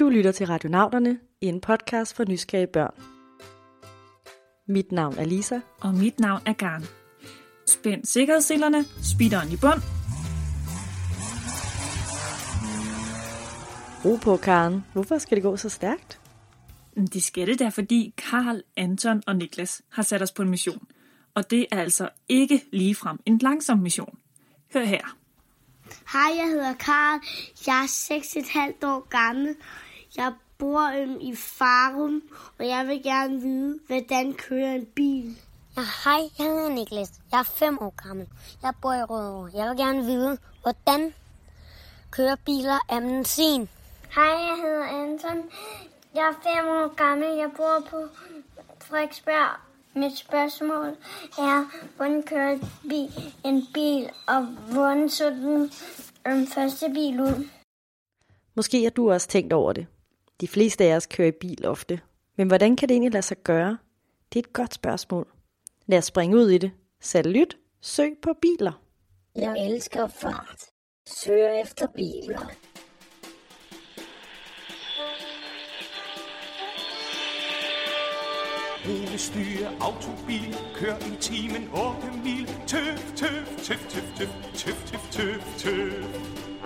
Du lytter til Radionauterne, en podcast for nysgerrige børn. Mit navn er Lisa. Og mit navn er Garn. Spænd sikkerhedsselerne, speederen i bund. Ro på, Karen. Hvorfor skal det gå så stærkt? Det skal det da, fordi Karl, Anton og Niklas har sat os på en mission. Og det er altså ikke ligefrem en langsom mission. Hør her. Hej, jeg hedder Karl. Jeg er 6,5 år gammel. Jeg bor øhm, i Farum, og jeg vil gerne vide, hvordan kører en bil. Ja, hej, jeg hedder Niklas. Jeg er 5 år gammel. Jeg bor i Rødovre. Jeg vil gerne vide, hvordan kører biler af benzin. Hej, jeg hedder Anton. Jeg er 5 år gammel. Jeg bor på Frederiksberg. Mit spørgsmål er, hvordan kører bil, en bil, og hvordan så den øhm, første bil ud? Måske har du også tænkt over det. De fleste af os kører i bil ofte. Men hvordan kan det egentlig lade sig gøre? Det er et godt spørgsmål. Lad os springe ud i det. Salut, søg på biler. Jeg elsker fart. Søger efter biler. Hendes nye autobil kører i timen 8 mil. Tøf, tøf, tøf, tøf, tøf, tøf, tøf, tøf, tøf.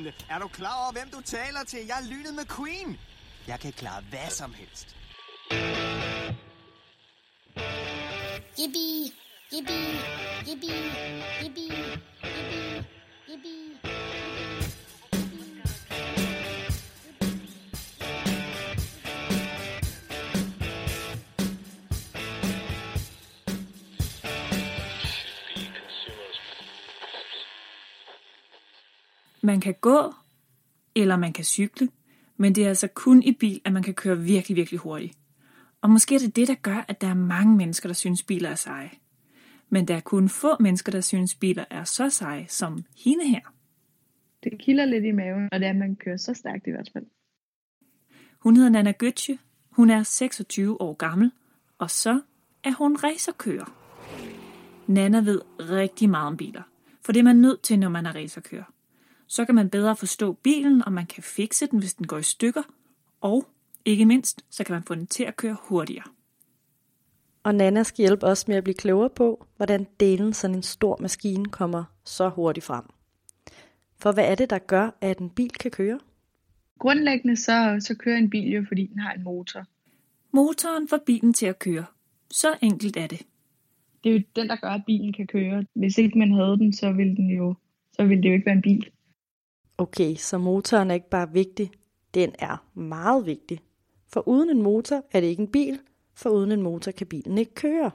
Humle. Er du klar over, hvem du taler til? Jeg er lynet med Queen. Jeg kan klare hvad som helst. Yippie, yippie, yippie, yippie, yippie, yippie. Man kan gå, eller man kan cykle, men det er altså kun i bil, at man kan køre virkelig, virkelig hurtigt. Og måske er det det, der gør, at der er mange mennesker, der synes, biler er seje. Men der er kun få mennesker, der synes, biler er så seje som hende her. Det kilder lidt i maven, og det er, at man kører så stærkt i hvert fald. Hun hedder Nana Götze. Hun er 26 år gammel, og så er hun racerkører. Nana ved rigtig meget om biler, for det er man nødt til, når man er racerkører. Så kan man bedre forstå bilen, og man kan fikse den, hvis den går i stykker, og ikke mindst, så kan man få den til at køre hurtigere. Og Nana skal hjælpe os med at blive klogere på, hvordan delen sådan en stor maskine kommer så hurtigt frem. For hvad er det, der gør, at en bil kan køre? Grundlæggende så, så kører en bil jo, fordi den har en motor. Motoren får bilen til at køre. Så enkelt er det. Det er jo den, der gør, at bilen kan køre. Hvis ikke man havde den, så ville, den jo, så ville det jo ikke være en bil. Okay, så motoren er ikke bare vigtig, den er meget vigtig. For uden en motor er det ikke en bil, for uden en motor kan bilen ikke køre.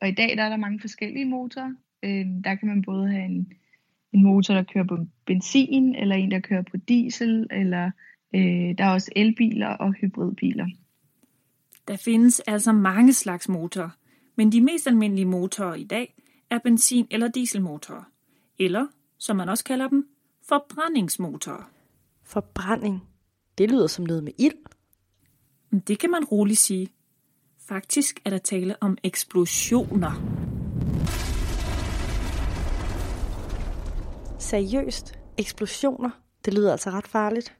Og i dag der er der mange forskellige motorer. Øh, der kan man både have en, en motor, der kører på benzin, eller en, der kører på diesel, eller øh, der er også elbiler og hybridbiler. Der findes altså mange slags motorer, men de mest almindelige motorer i dag er benzin- eller dieselmotorer, eller, som man også kalder dem, forbrændingsmotorer. Forbrænding, det lyder som noget med ild. Men det kan man roligt sige. Faktisk er der tale om eksplosioner. Seriøst, eksplosioner, det lyder altså ret farligt.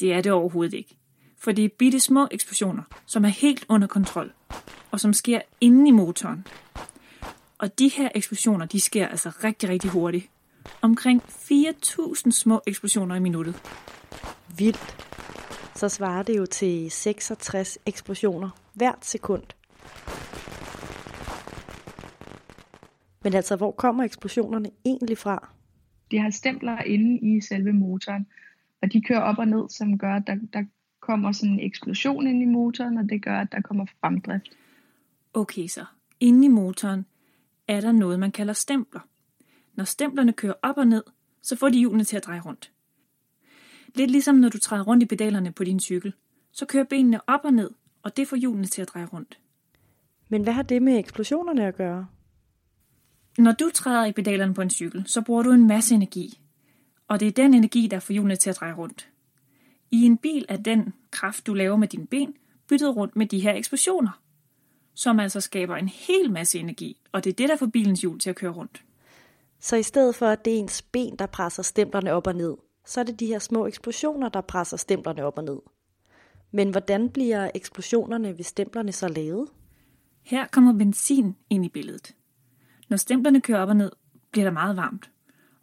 Det er det overhovedet ikke. For det er bitte små eksplosioner, som er helt under kontrol, og som sker inde i motoren. Og de her eksplosioner, de sker altså rigtig, rigtig hurtigt. Omkring 4.000 små eksplosioner i minuttet. Vildt. Så svarer det jo til 66 eksplosioner hvert sekund. Men altså, hvor kommer eksplosionerne egentlig fra? De har stempler inde i selve motoren, og de kører op og ned, som gør, at der, der kommer sådan en eksplosion ind i motoren, og det gør, at der kommer fremdrift. Okay så, inde i motoren er der noget, man kalder stempler. Når stemplerne kører op og ned, så får de hjulene til at dreje rundt. Lidt ligesom når du træder rundt i pedalerne på din cykel, så kører benene op og ned, og det får hjulene til at dreje rundt. Men hvad har det med eksplosionerne at gøre? Når du træder i pedalerne på en cykel, så bruger du en masse energi. Og det er den energi, der får hjulene til at dreje rundt. I en bil er den kraft, du laver med dine ben, byttet rundt med de her eksplosioner, som altså skaber en hel masse energi, og det er det, der får bilens hjul til at køre rundt. Så i stedet for, at det er ens ben, der presser stemplerne op og ned, så er det de her små eksplosioner, der presser stemplerne op og ned. Men hvordan bliver eksplosionerne ved stemplerne så lavet? Her kommer benzin ind i billedet. Når stemplerne kører op og ned, bliver der meget varmt.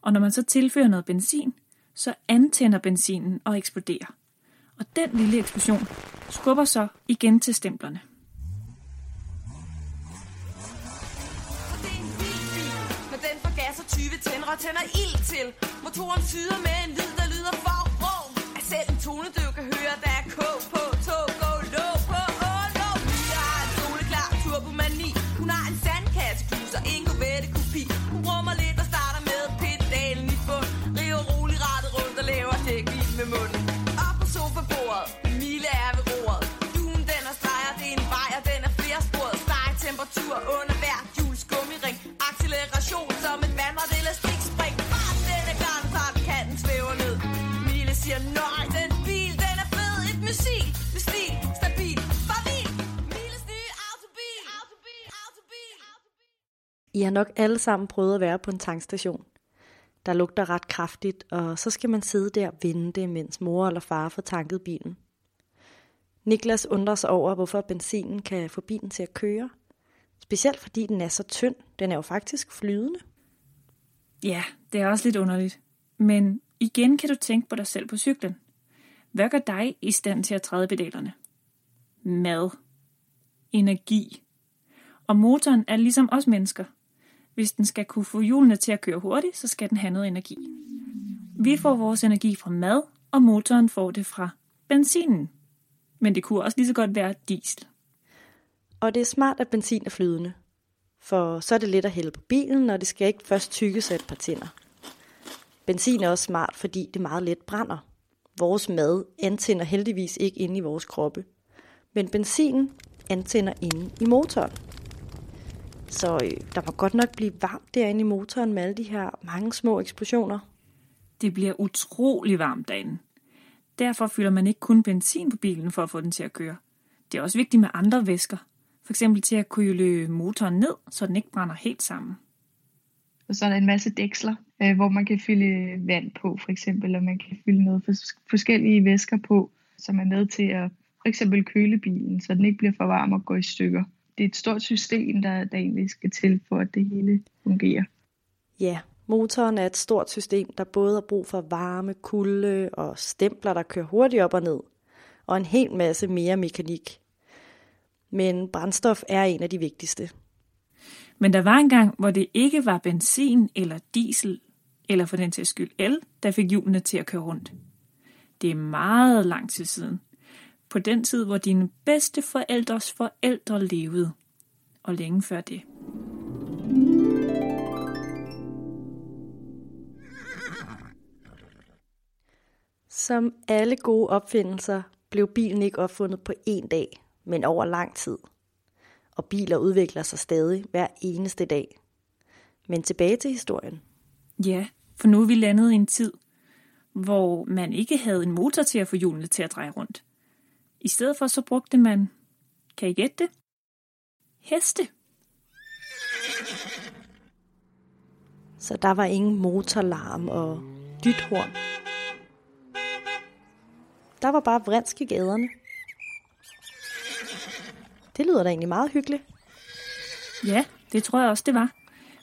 Og når man så tilfører noget benzin, så antænder benzinen og eksploderer. Og den lille eksplosion skubber så igen til stemplerne. Og tænder ild til. Motoren syder med en lyd, der lyder for rå. At selv en tonedøv kan høre, har nok alle sammen prøvet at være på en tankstation. Der lugter ret kraftigt, og så skal man sidde der og vente, mens mor eller far får tanket bilen. Niklas undrer sig over, hvorfor benzinen kan få bilen til at køre. Specielt fordi den er så tynd. Den er jo faktisk flydende. Ja, det er også lidt underligt. Men igen kan du tænke på dig selv på cyklen. Hvad gør dig i stand til at træde pedalerne? Mad. Energi. Og motoren er ligesom os mennesker. Hvis den skal kunne få hjulene til at køre hurtigt, så skal den have noget energi. Vi får vores energi fra mad, og motoren får det fra benzinen. Men det kunne også lige så godt være diesel. Og det er smart, at benzin er flydende. For så er det let at hælde på bilen, og det skal ikke først tykkes af et par tænder. Benzin er også smart, fordi det meget let brænder. Vores mad antænder heldigvis ikke inde i vores kroppe. Men benzinen antænder inde i motoren. Så øh, der må godt nok blive varmt derinde i motoren med alle de her mange små eksplosioner. Det bliver utrolig varmt derinde. Derfor fylder man ikke kun benzin på bilen for at få den til at køre. Det er også vigtigt med andre væsker. For eksempel til at køle motoren ned, så den ikke brænder helt sammen. Og så er der en masse dæksler, øh, hvor man kan fylde vand på, for eksempel, og man kan fylde noget fors- forskellige væsker på, som er med til at for eksempel køle bilen, så den ikke bliver for varm og går i stykker. Det er et stort system, der, der egentlig skal til, for at det hele fungerer. Ja, motoren er et stort system, der både har brug for varme, kulde og stempler, der kører hurtigt op og ned. Og en hel masse mere mekanik. Men brændstof er en af de vigtigste. Men der var en gang, hvor det ikke var benzin eller diesel, eller for den til skyld el, der fik hjulene til at køre rundt. Det er meget lang tid siden. På den tid, hvor dine bedste forældres forældre levede. Og længe før det. Som alle gode opfindelser blev bilen ikke opfundet på én dag, men over lang tid. Og biler udvikler sig stadig hver eneste dag. Men tilbage til historien. Ja, for nu er vi landet i en tid, hvor man ikke havde en motor til at få hjulene til at dreje rundt. I stedet for så brugte man, kan I gætte det? Heste. Så der var ingen motorlarm og dythorn. Der var bare vrinsk i gaderne. Det lyder da egentlig meget hyggeligt. Ja, det tror jeg også, det var.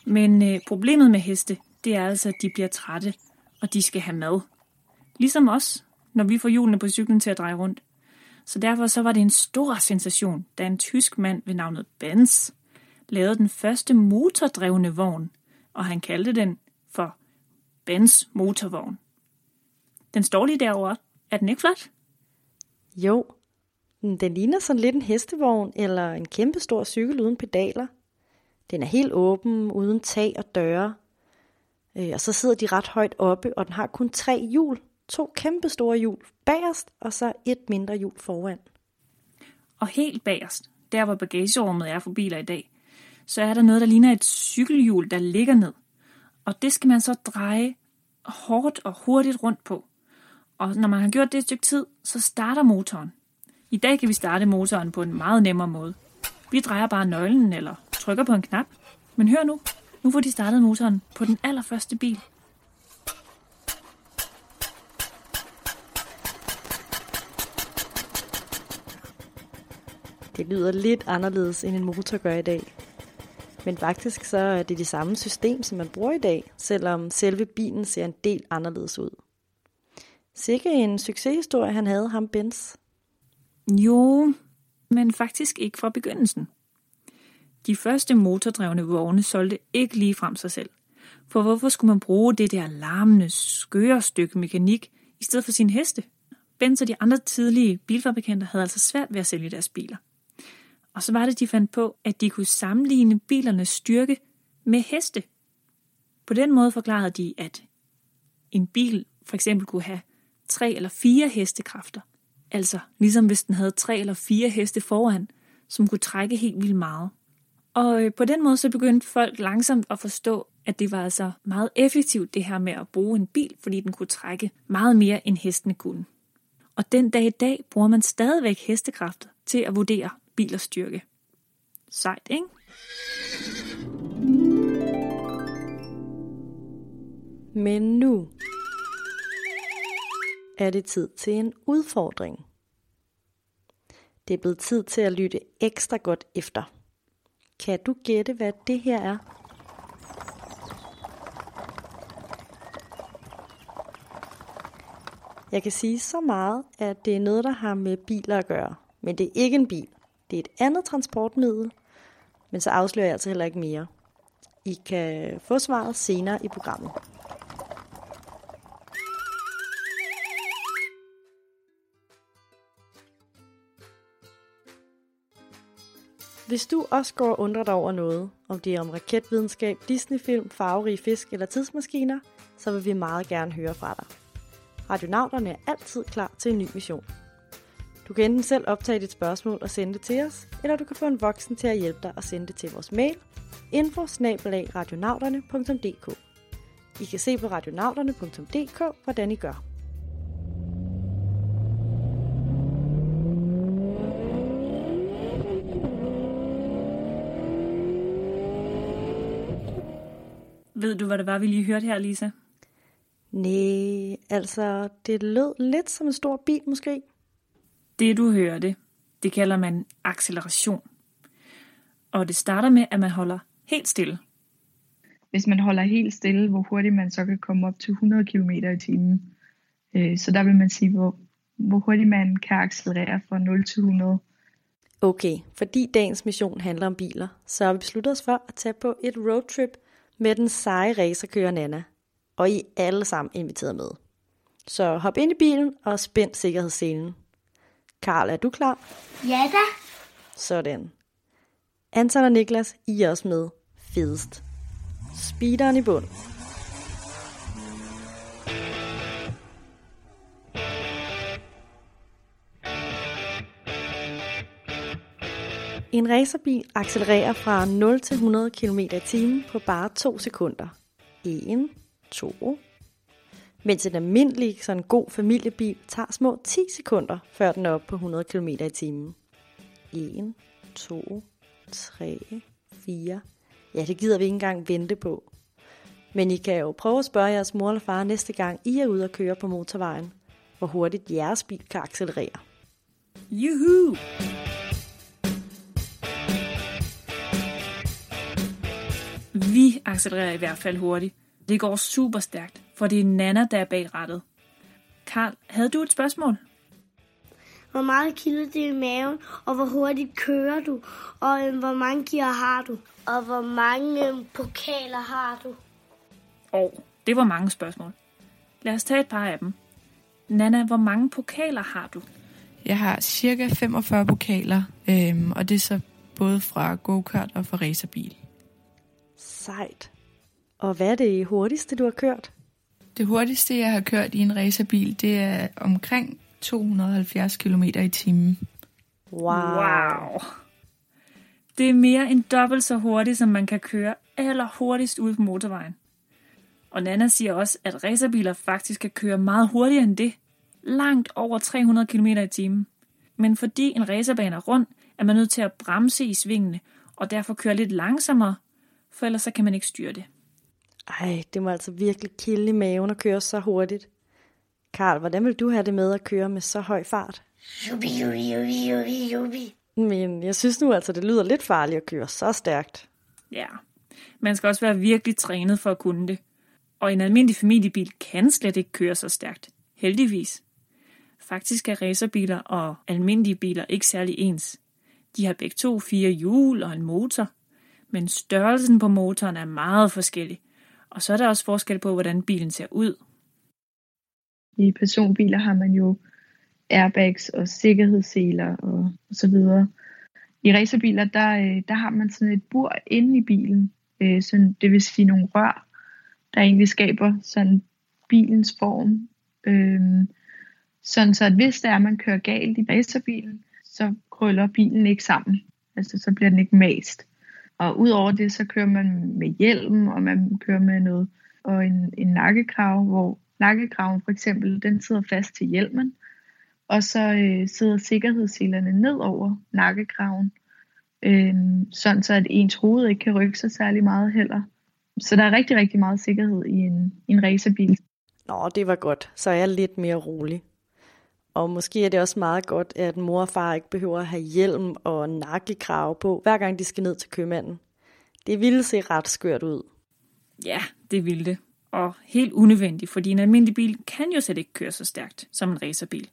Men øh, problemet med heste, det er altså, at de bliver trætte, og de skal have mad. Ligesom os, når vi får hjulene på cyklen til at dreje rundt. Så derfor så var det en stor sensation, da en tysk mand ved navnet Benz lavede den første motordrevne vogn, og han kaldte den for Benz motorvogn. Den står lige derovre. Er den ikke flot? Jo, den ligner sådan lidt en hestevogn eller en kæmpe stor cykel uden pedaler. Den er helt åben, uden tag og døre. Øh, og så sidder de ret højt oppe, og den har kun tre hjul. To kæmpe store hjul bagerst, og så et mindre hjul foran. Og helt bagerst, der hvor bagagerummet er for biler i dag, så er der noget, der ligner et cykelhjul, der ligger ned. Og det skal man så dreje hårdt og hurtigt rundt på. Og når man har gjort det et stykke tid, så starter motoren. I dag kan vi starte motoren på en meget nemmere måde. Vi drejer bare nøglen eller trykker på en knap. Men hør nu, Nu får de startet motoren på den allerførste bil. Det lyder lidt anderledes, end en motor gør i dag. Men faktisk så er det det samme system, som man bruger i dag, selvom selve bilen ser en del anderledes ud. Sikke en succeshistorie, han havde ham Benz. Jo, men faktisk ikke fra begyndelsen. De første motordrevne vogne solgte ikke lige frem sig selv. For hvorfor skulle man bruge det der larmende, skøre stykke mekanik i stedet for sin heste? Benz og de andre tidlige bilfabrikanter havde altså svært ved at sælge deres biler. Og så var det, de fandt på, at de kunne sammenligne bilernes styrke med heste. På den måde forklarede de, at en bil for eksempel kunne have tre eller fire hestekræfter. Altså ligesom hvis den havde tre eller fire heste foran, som kunne trække helt vildt meget. Og øh, på den måde så begyndte folk langsomt at forstå, at det var altså meget effektivt det her med at bruge en bil, fordi den kunne trække meget mere end hestene kunne. Og den dag i dag bruger man stadigvæk hestekræfter til at vurdere bilers styrke. Sejt, ikke? Men nu er det tid til en udfordring. Det er blevet tid til at lytte ekstra godt efter. Kan du gætte, hvad det her er? Jeg kan sige så meget, at det er noget, der har med biler at gøre. Men det er ikke en bil. Det er et andet transportmiddel. Men så afslører jeg altså heller ikke mere. I kan få svaret senere i programmet. Hvis du også går og undrer dig over noget, om det er om raketvidenskab, Disneyfilm, farverige fisk eller tidsmaskiner, så vil vi meget gerne høre fra dig. Radionavnerne er altid klar til en ny mission. Du kan enten selv optage dit spørgsmål og sende det til os, eller du kan få en voksen til at hjælpe dig og sende det til vores mail info I kan se på radionauterne.dk, hvordan I gør. Ved du, hvad det var, vi lige hørte her, Lisa? Nej, altså, det lød lidt som en stor bil måske. Det, du hørte, det kalder man acceleration. Og det starter med, at man holder helt stille. Hvis man holder helt stille, hvor hurtigt man så kan komme op til 100 km i timen. Øh, Så der vil man sige, hvor, hvor hurtigt man kan accelerere fra 0 til 100. Okay, fordi dagens mission handler om biler, så har vi besluttet os for at tage på et roadtrip med den seje racerkører Nana. Og I er alle sammen inviteret med. Så hop ind i bilen og spænd sikkerhedsselen. Karl, er du klar? Ja da. Sådan. Anton og Niklas, I er også med. Fedest. Speederen i bund. En racerbil accelererer fra 0 til 100 km i timen på bare 2 sekunder. 1, 2. Mens en almindelig, sådan god familiebil tager små 10 sekunder, før den er oppe på 100 km i timen. 1, 2, 3, 4. Ja, det gider vi ikke engang vente på. Men I kan jo prøve at spørge jeres mor eller far næste gang, I er ude at køre på motorvejen, hvor hurtigt jeres bil kan accelerere. Juhu! Vi accelererer i hvert fald hurtigt. Det går super stærkt, for det er Nana, der er bag rattet. Karl, havde du et spørgsmål? Hvor meget kilder det i maven, og hvor hurtigt kører du, og øh, hvor mange gear har du, og hvor mange øh, pokaler har du. Og det var mange spørgsmål. Lad os tage et par af dem. Nana, hvor mange pokaler har du? Jeg har cirka 45 pokaler, øhm, og det er så både fra go-kart og fra racerbil. Sejt. Og hvad er det hurtigste, du har kørt? Det hurtigste, jeg har kørt i en racerbil, det er omkring 270 km i timen. Wow. wow. Det er mere end dobbelt så hurtigt, som man kan køre allerhurtigst ude på motorvejen. Og Nana siger også, at racerbiler faktisk kan køre meget hurtigere end det. Langt over 300 km i timen. Men fordi en racerbane er rund, er man nødt til at bremse i svingene, og derfor køre lidt langsommere, for ellers så kan man ikke styre det. Ej, det må altså virkelig kilde i maven at køre så hurtigt. Karl, hvordan vil du have det med at køre med så høj fart? Jubi, jubi, jubi, jubi, jubi. Men jeg synes nu altså, det lyder lidt farligt at køre så stærkt. Ja, man skal også være virkelig trænet for at kunne det. Og en almindelig familiebil kan slet ikke køre så stærkt. Heldigvis. Faktisk er racerbiler og almindelige biler ikke særlig ens. De har begge to fire hjul og en motor. Men størrelsen på motoren er meget forskellig. Og så er der også forskel på, hvordan bilen ser ud. I personbiler har man jo airbags og sikkerhedsseler og, og så videre. I racerbiler, der, øh, der har man sådan et bur inde i bilen, øh, sådan, det vil sige nogle rør, der egentlig skaber sådan bilens form. Øh, sådan så, at hvis der er, man kører galt i racerbilen, så krøller bilen ikke sammen. Altså, så bliver den ikke mast. Og udover det, så kører man med hjelm, og man kører med noget, og en, en nakkekrav, hvor nakkekraven for eksempel, den sidder fast til hjelmen, og så øh, sidder sikkerhedsselerne ned over nakkekraven, øh, sådan så at ens hoved ikke kan rykke sig særlig meget heller. Så der er rigtig, rigtig meget sikkerhed i en, i en racerbil. Nå, det var godt. Så er jeg lidt mere rolig. Og måske er det også meget godt, at mor og far ikke behøver at have hjelm og nakkekrav på, hver gang de skal ned til købmanden. Det ville se ret skørt ud. Ja, det ville det. Og helt unødvendigt, fordi en almindelig bil kan jo slet ikke køre så stærkt som en racerbil.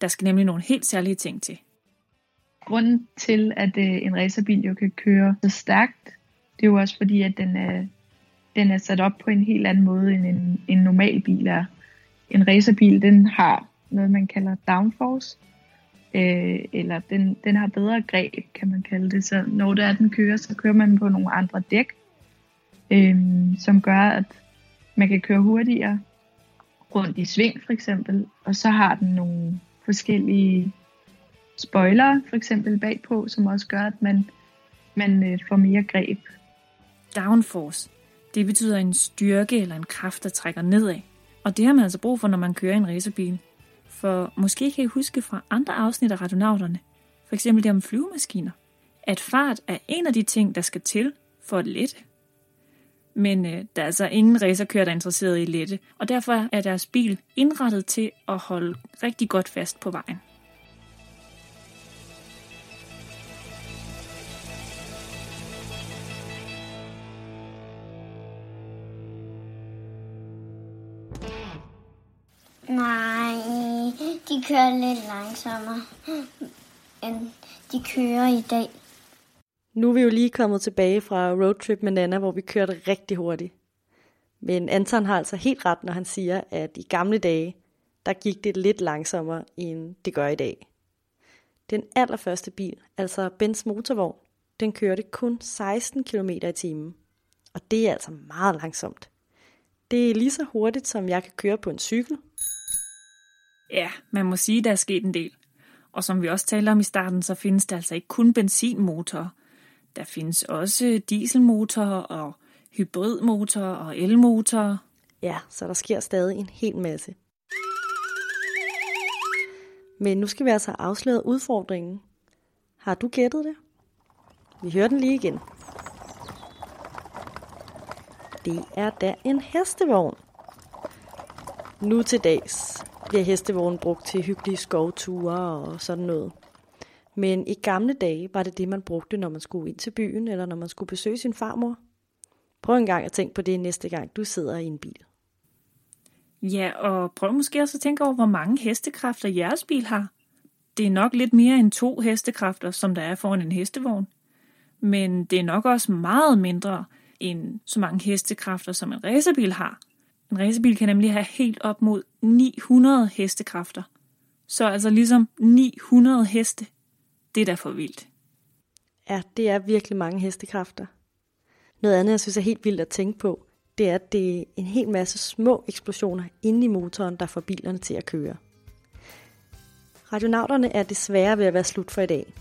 Der skal nemlig nogle helt særlige ting til. Grunden til, at øh, en racerbil jo kan køre så stærkt, det er jo også fordi, at den er, den er sat op på en helt anden måde, end en, en normal bil er. En racerbil, den har noget, man kalder downforce, øh, eller den, den har bedre greb, kan man kalde det. Så når det er, den kører, så kører man på nogle andre dæk, øh, som gør, at man kan køre hurtigere rundt i sving for eksempel, og så har den nogle forskellige spoilere for eksempel bagpå, som også gør, at man, man øh, får mere greb. Downforce, det betyder en styrke eller en kraft, der trækker nedad. Og det har man altså brug for, når man kører en racerbil. For måske kan I huske fra andre afsnit af radionauterne, for eksempel det om flyvemaskiner, at fart er en af de ting, der skal til for at lette. Men øh, der er altså ingen racerkører, der er interesseret i lette, og derfor er deres bil indrettet til at holde rigtig godt fast på vejen. De kører lidt langsommere, end de kører i dag. Nu er vi jo lige kommet tilbage fra roadtrip med Nana, hvor vi kørte rigtig hurtigt. Men Anton har altså helt ret, når han siger, at i gamle dage, der gik det lidt langsommere, end det gør i dag. Den allerførste bil, altså Bens motorvogn, den kørte kun 16 km i timen. Og det er altså meget langsomt. Det er lige så hurtigt, som jeg kan køre på en cykel. Ja, man må sige, der er sket en del. Og som vi også talte om i starten, så findes der altså ikke kun benzinmotorer. Der findes også dieselmotorer og hybridmotorer og elmotorer. Ja, så der sker stadig en hel masse. Men nu skal vi altså afsløre udfordringen. Har du gættet det? Vi hører den lige igen. Det er da en hestevogn. Nu til dags bliver hestevognen brugt til hyggelige skovture og sådan noget. Men i gamle dage var det det, man brugte, når man skulle ind til byen, eller når man skulle besøge sin farmor. Prøv en gang at tænke på det næste gang, du sidder i en bil. Ja, og prøv måske også at tænke over, hvor mange hestekræfter jeres bil har. Det er nok lidt mere end to hestekræfter, som der er foran en hestevogn. Men det er nok også meget mindre end så mange hestekræfter, som en racerbil har. En racerbil kan nemlig have helt op mod 900 hestekræfter. Så altså ligesom 900 heste. Det er da for vildt. Ja, det er virkelig mange hestekræfter. Noget andet, jeg synes er helt vildt at tænke på, det er, at det er en hel masse små eksplosioner inde i motoren, der får bilerne til at køre. Radionauterne er desværre ved at være slut for i dag.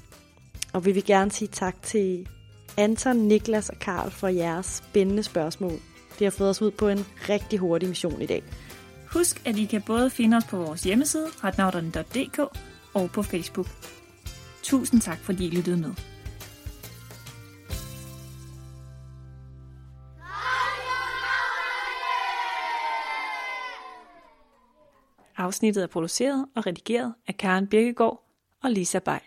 Og vi vil gerne sige tak til Anton, Niklas og Karl for jeres spændende spørgsmål virkelig har fået os ud på en rigtig hurtig mission i dag. Husk, at I kan både finde os på vores hjemmeside, retnauterne.dk og på Facebook. Tusind tak, fordi I lyttede med. Afsnittet er produceret og redigeret af Karen Birkegaard og Lisa Bay.